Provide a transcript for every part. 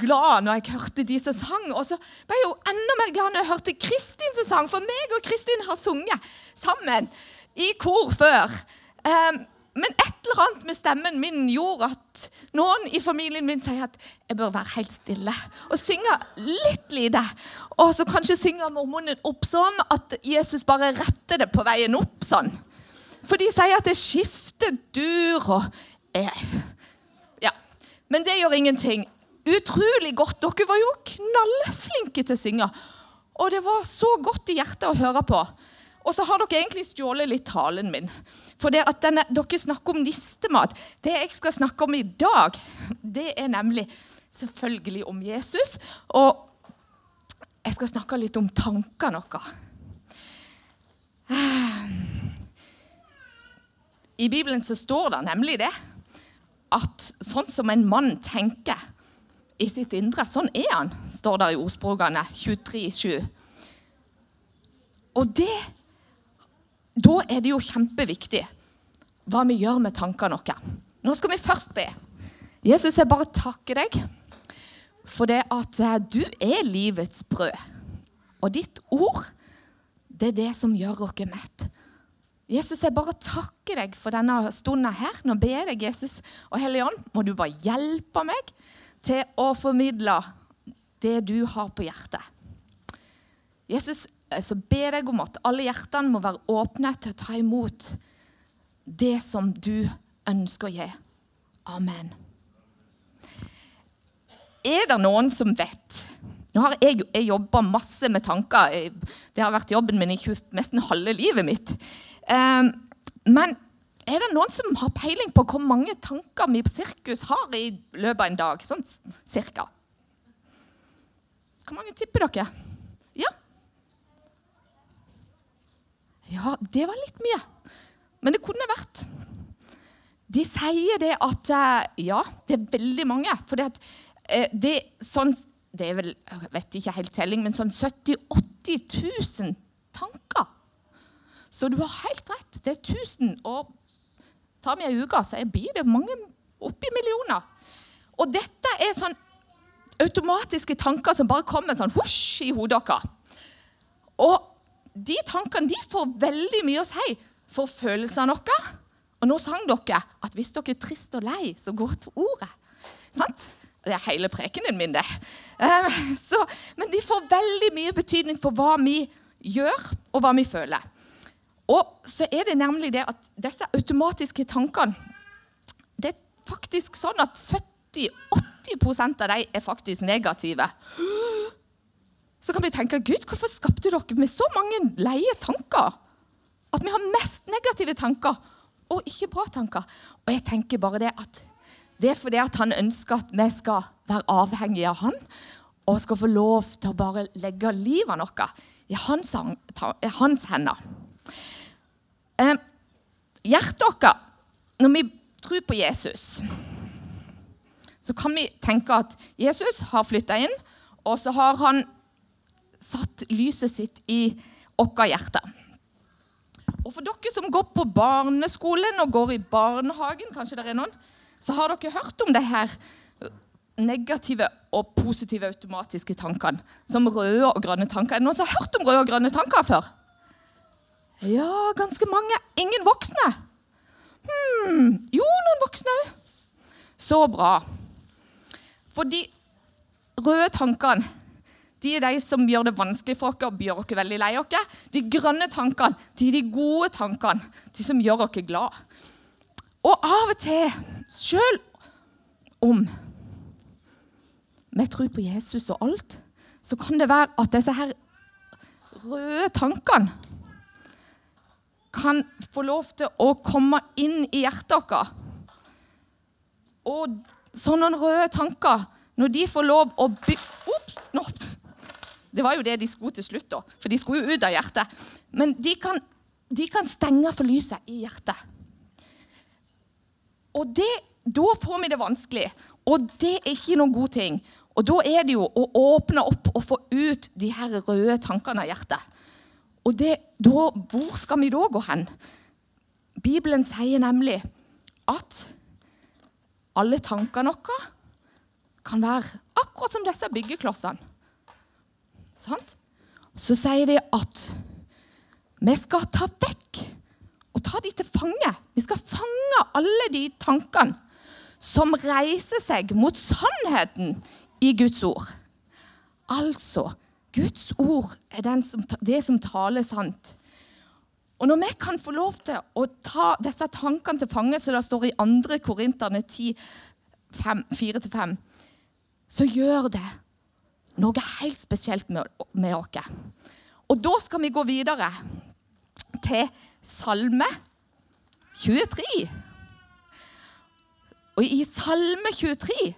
glad når jeg hørte de som sang. Og så ble jeg jo enda mer glad når jeg hørte Kristin som sang. For meg og Kristin har sunget sammen i kor før. Um, men et eller annet med stemmen min gjorde at noen i familien min sier at jeg bør være helt stille og synge litt lite. Og så kanskje synge mormonen opp sånn at Jesus bare retter det på veien opp. sånn. For de sier at det skifter dur og eh, Ja. Men det gjør ingenting. Utrolig godt. Dere var jo knallflinke til å synge. Og det var så godt i hjertet å høre på. Og så har dere egentlig stjålet litt talen min. For det at denne, dere snakker om nistemat. Det jeg skal snakke om i dag, det er nemlig selvfølgelig om Jesus. Og jeg skal snakke litt om tankene våre. I Bibelen så står det nemlig det at sånn som en mann tenker i sitt indre, sånn er han, står det i ordspråkene 23,7. Og det Da er det jo kjempeviktig hva vi gjør med tankene våre. Nå skal vi først be. Jesus, jeg bare takker deg for det at eh, du er livets brød. Og ditt ord, det er det som gjør oss mett. Jesus, jeg bare takker deg for denne stunden her. Nå ber jeg deg, Jesus og Hellige Ånd, må du bare hjelpe meg til å formidle det du har på hjertet. Jesus, så ber jeg om at alle hjertene må være åpne til å ta imot det som du ønsker å gi. Amen. Er det noen som vet Nå har jeg, jeg jobba masse med tanker. Det har vært jobben min i nesten halve livet mitt. Ehm, men er det noen som har peiling på hvor mange tanker vi på sirkus har i løpet av en dag? Sånn cirka. Hvor mange tipper dere? Ja? Ja, det var litt mye. Men det kunne vært. De sier det at eh, Ja, det er veldig mange. For det, at, eh, det, sånn, det er vel jeg vet ikke helt telling, men sånn 70 000-80 000 tanker så du har helt rett. Det er 1000. Og tar vi ei uke, så blir det mange oppi millioner. Og dette er sånn automatiske tanker som bare kommer sånn husj i hodet vårt. Og de tankene de får veldig mye å si for følelsene våre. Og nå sang dere at hvis dere er trist og lei, så gå til ordet. Sant? Det er hele prekenen min, det. Eh, så, men de får veldig mye betydning for hva vi gjør, og hva vi føler. Og så er det nemlig det at disse automatiske tankene Det er faktisk sånn at 70-80% av dem er faktisk negative. Så kan vi tenke Gud, hvorfor skapte dere med så mange leie tanker? At vi har mest negative tanker og ikke bra tanker. Og jeg tenker bare det at det er fordi at han ønsker at vi skal være avhengige av han, og skal få lov til å bare legge livet vårt i hans, hans hender. Eh, hjertet vårt, når vi tror på Jesus, så kan vi tenke at Jesus har flytta inn, og så har han satt lyset sitt i vårt hjerte. Og for dere som går på barneskolen og går i barnehagen, kanskje det er noen, så har dere hørt om det her negative og positive automatiske tankene. Som røde og grønne tanker. Er det noen som har hørt om røde og grønne tanker før? Ja, ganske mange. Ingen voksne? Hm, jo, noen voksne. Så bra. For de røde tankene de er de som gjør det vanskelig for oss og gjør oss veldig lei oss. De grønne tankene de er de gode tankene, de som gjør oss glad. Og av og til, sjøl om vi tror på Jesus og alt, så kan det være at disse her røde tankene kan få lov til å komme inn i hjertet vårt. Og sånne røde tanker, når de får lov å by... Ops! Nå. Det var jo det de skulle til slutt, da, for de skulle jo ut av hjertet. Men de kan, de kan stenge for lyset i hjertet. Og det, da får vi det vanskelig, og det er ikke noen god ting. Og da er det jo å åpne opp og få ut de her røde tankene av hjertet. Og det, da, hvor skal vi da gå hen? Bibelen sier nemlig at alle tankene våre kan være akkurat som disse byggeklossene. Sant? Så sier de at vi skal ta vekk og ta de til fange. Vi skal fange alle de tankene som reiser seg mot sannheten i Guds ord. Altså, Guds ord er som, det som taler sant. Og når vi kan få lov til å ta disse tankene til fange, som det står i 2. Korinterne 4-5, så gjør det noe helt spesielt med, med oss. Og da skal vi gå videre til Salme 23. Og i Salme 23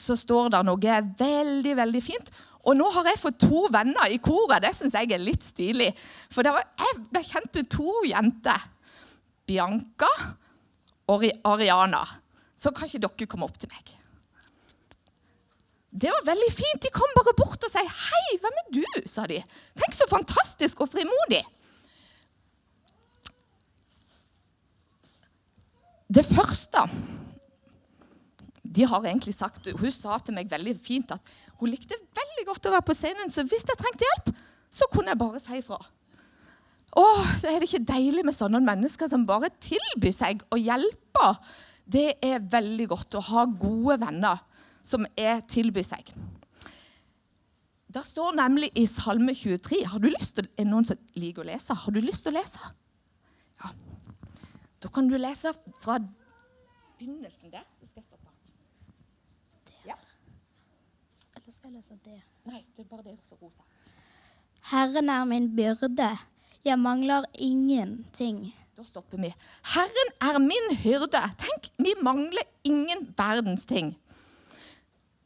så står det noe veldig, veldig fint. Og nå har jeg fått to venner i koret. Det syns jeg er litt stilig. For var, jeg ble kjent med to jenter. Bianca og Ariana. Så kan ikke dere komme opp til meg? Det var veldig fint. De kom bare bort og sa 'Hei, hvem er du?' sa de. Tenk så fantastisk og frimodig. Det første de har egentlig sagt, Hun sa til meg veldig fint at hun likte veldig godt å være på scenen, så hvis jeg trengte hjelp, så kunne jeg bare si ifra. Å, er det ikke deilig med sånne mennesker som bare tilbyr seg å hjelpe? Det er veldig godt å ha gode venner som er tilbyr seg. Det står nemlig i Salme 23 har du lyst til, Er det noen som liker å lese? Har du lyst til å lese? Ja. Da kan du lese fra begynnelsen der. Så skal jeg stoppe. Ja. Eller skal jeg lese det? Nei, det er bare det som rosa. Herren er min byrde. Jeg mangler ingenting. Da stopper vi. Herren er min hyrde. Tenk, vi mangler ingen verdens ting.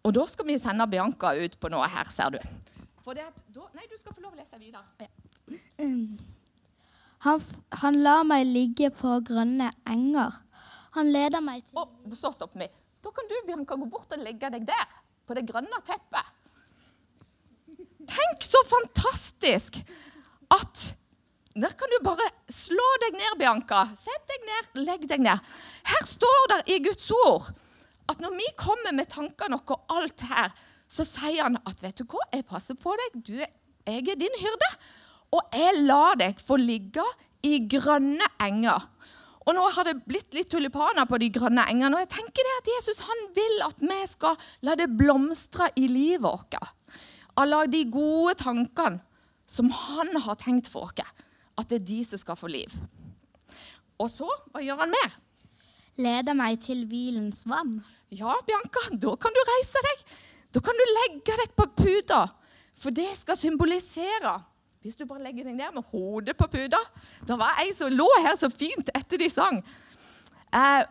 Og da skal vi sende Bianca ut på noe her, ser du. For det at, da, nei, du skal få lov å lese videre. Ja. Han, han lar meg ligge på grønne enger. Han leder meg til Og så stopper vi. Da kan du Bianca, gå bort og legge deg der, på det grønne teppet. Tenk så fantastisk at der kan du bare slå deg ned, Bianca. Sett deg ned, legg deg ned. Her står det i Guds ord at når vi kommer med tankene våre og alt her, så sier han at vet du hva, jeg passer på deg, du, jeg er din hyrde, og jeg lar deg få ligge i grønne enger. Og nå har det blitt litt tulipaner på de grønne engene. Og jeg tenker det at Jesus han vil at vi skal la det blomstre i livet vårt. Alle de gode tankene som han har tenkt for oss. At det er de som skal få liv. Og så, hva gjør han mer? leder meg til hvilens vann. Ja, Bianca, da kan du reise deg. Da kan du legge deg på puta, for det skal symbolisere Hvis du bare legger deg ned med hodet på puta Det var ei som lå her så fint etter de sang. Eh,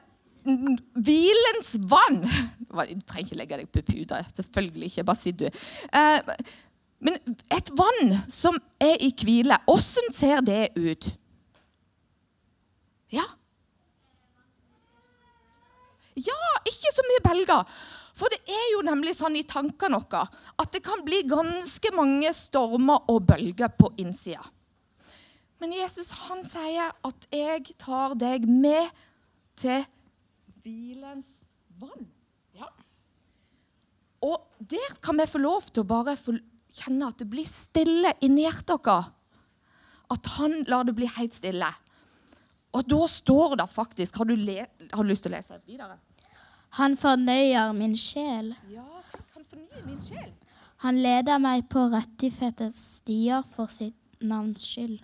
hvilens vann Du trenger ikke legge deg på puta. Selvfølgelig ikke. Bare sitt, du. Eh, men et vann som er i hvile, åssen ser det ut? Ja, ja, ikke så mye belger. For det er jo nemlig sånn i tankene våre at det kan bli ganske mange stormer og bølger på innsida. Men Jesus han sier at 'jeg tar deg med til hvilens vann'. Ja. Og der kan vi få lov til å bare kjenne at det blir stille inni hjertet vårt. At han lar det bli helt stille. Og da står det faktisk Har du, le, har du lyst til å lese videre? Han fornøyer min sjel. Ja, tenk, han fornyer min sjel. Han leder meg på rettighetens stier for sitt navns skyld.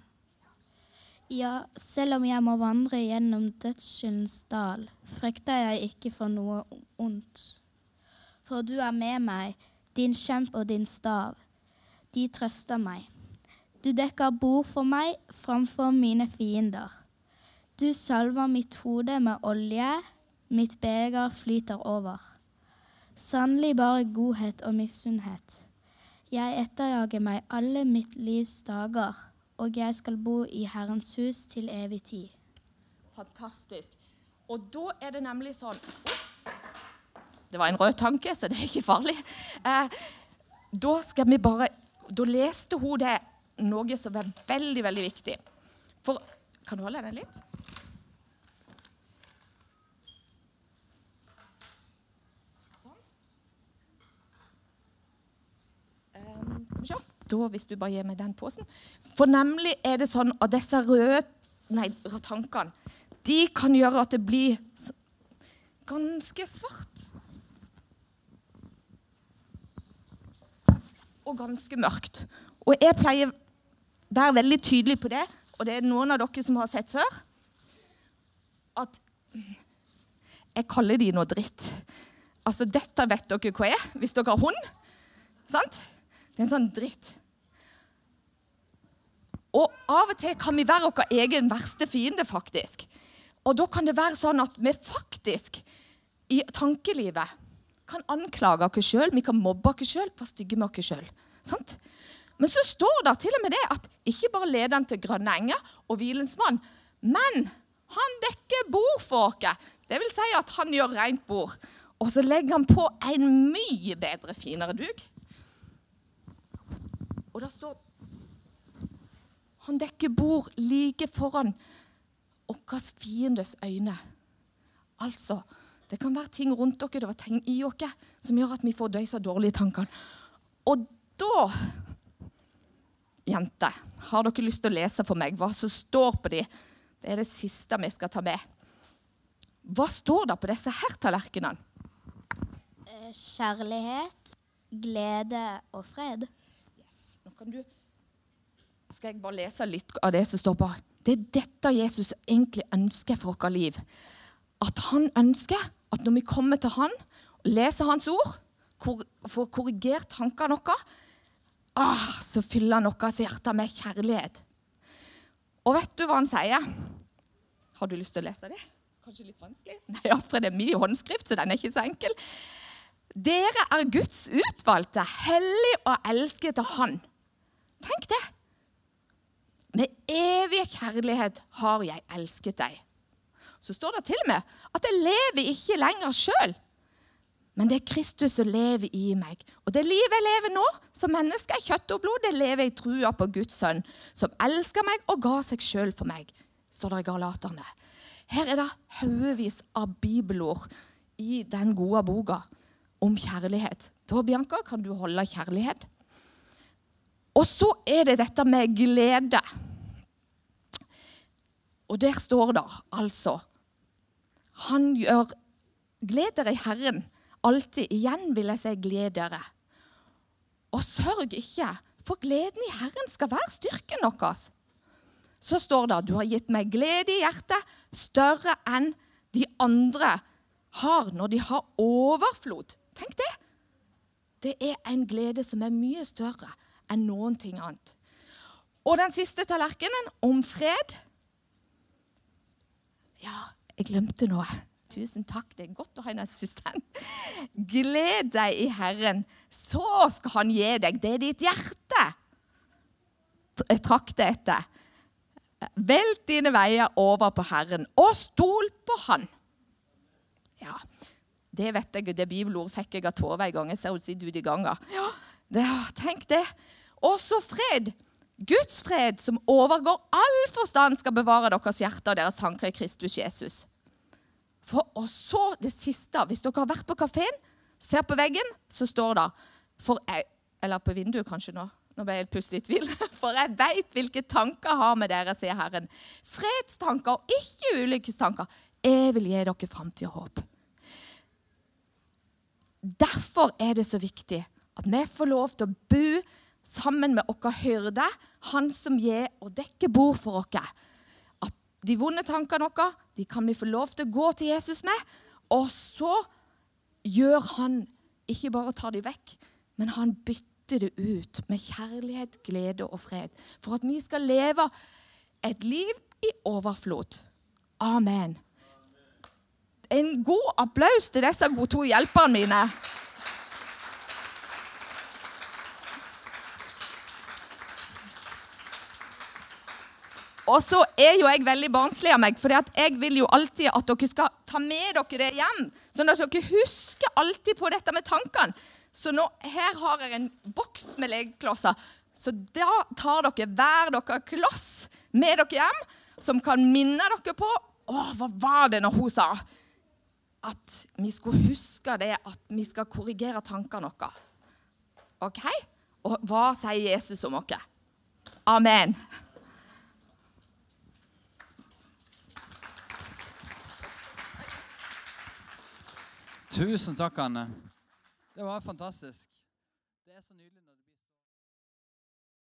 Ja, selv om jeg må vandre gjennom dødsskyldens dal, frykter jeg ikke for noe ondt. For du er med meg, din kjemp og din stav. De trøster meg. Du dekker bord for meg framfor mine fiender. Du salver mitt hode med olje, mitt beger flyter over. Sannelig bare godhet og misunnhet. Jeg etterjager meg alle mitt livs dager, og jeg skal bo i Herrens hus til evig tid. Fantastisk. Og da er det nemlig sånn Det var en rød tanke, så det er ikke farlig. Eh, da skal vi bare Da leste hun det noe som er veldig, veldig viktig. For Kan du holde den litt? Da, hvis du bare gir meg den posen. For nemlig er det sånn at disse røde nei, tankene de kan gjøre at det blir ganske svart. Og ganske mørkt. Og jeg pleier å være veldig tydelig på det, og det er noen av dere som har sett før, at jeg kaller de noe dritt. Altså, dette vet dere hva er, hvis dere har hund. Sant? Det er en sånn dritt. Og av og til kan vi være vår egen verste fiende, faktisk. Og da kan det være sånn at vi faktisk i tankelivet kan anklage oss sjøl, vi kan mobbe oss sjøl, være stygge med oss sjøl. Men så står det til og med det at ikke bare leder han til grønne enger og hvilens mann, men han dekker bord for oss. Det vil si at han gjør rent bord. Og så legger han på en mye bedre, finere duk. Og det står Han dekker bord like foran vår fiendes øyne. Altså, det kan være ting rundt dere, det var ting i dere, som gjør at vi får disse dårlige tankene. Og da, jenter, har dere lyst til å lese for meg hva som står på de? Det er det siste vi skal ta med. Hva står det på disse her tallerkenene? kjærlighet, glede og fred. Du Skal jeg bare lese litt av det som står på? Det er dette Jesus egentlig ønsker for vårt liv. At han ønsker at når vi kommer til han leser hans ord, får korrigert tankene våre, ah, så fyller han vårt hjerte med kjærlighet. Og vet du hva han sier? Har du lyst til å lese det? Kanskje litt vanskelig? Nei, ja, for det er mye håndskrift, så den er ikke så enkel. Dere er Guds utvalgte, hellig og elsket av Han. Tenk det! Med evig kjærlighet har jeg elsket deg. Så står det til og med at jeg lever ikke lenger sjøl, men det er Kristus som lever i meg. Og det livet jeg lever nå, som menneske i kjøtt og blod, det lever jeg i trua på Guds sønn, som elsker meg og ga seg sjøl for meg, står det i Galaterne. Her er det haugevis av bibelord i den gode boka om kjærlighet. Da, Bianca, kan du holde kjærlighet. Og så er det dette med glede. Og der står det altså Han gjør Gled dere i Herren. Alltid igjen vil jeg si gled dere. Og sørg ikke, for gleden i Herren skal være styrken deres. Så står det du har gitt meg glede i hjertet, større enn de andre har når de har overflod. Tenk det! Det er en glede som er mye større enn noen ting annet. Og den siste tallerkenen, om fred. Ja, jeg glemte noe. Tusen takk, det er godt å ha en assistent. Gled deg i Herren, så skal Han gi deg det ditt hjerte trakter etter. Velt dine veier over på Herren, og stol på Han. Ja, det vet jeg, det bibelordet fikk jeg av Tove en gang. Jeg ser hun sitter ute i gangen. Ja, det, tenk det. Også fred. Guds fred, som overgår all forstand, skal bevare deres hjerter og deres tanker i Kristus Jesus. For og så det siste. Hvis dere har vært på kafeen, ser på veggen, så står det for jeg, Eller på vinduet, kanskje nå. Nå ble jeg plutselig i tvil. For jeg veit hvilke tanker jeg har med dere, sier Herren. Fredstanker og ikke ulykkestanker. Jeg vil gi dere framtid og håp. Derfor er det så viktig at vi får lov til å bo sammen med vår hyrde, han som gir og dekker bord for oss. At de vonde tankene våre de kan vi få lov til å gå til Jesus med. Og så gjør han ikke bare tar de vekk, men han bytter det ut med kjærlighet, glede og fred. For at vi skal leve et liv i overflod. Amen. En god applaus til disse to hjelperne mine. Og så er jo jeg veldig barnslig av meg, for jeg vil jo alltid at dere skal ta med dere det hjem. Sånn at dere husker alltid på dette med tankene. Så nå, her har jeg en boks med legeklosser. Så da tar dere hver dere kloss med dere hjem, som kan minne dere på Å, hva var det når hun sa? at vi skulle huske det at vi skal korrigere tankene våre. OK? Og hva sier Jesus om oss? Amen. Tusen takk, Anne. Det var fantastisk. Det er så nydelig.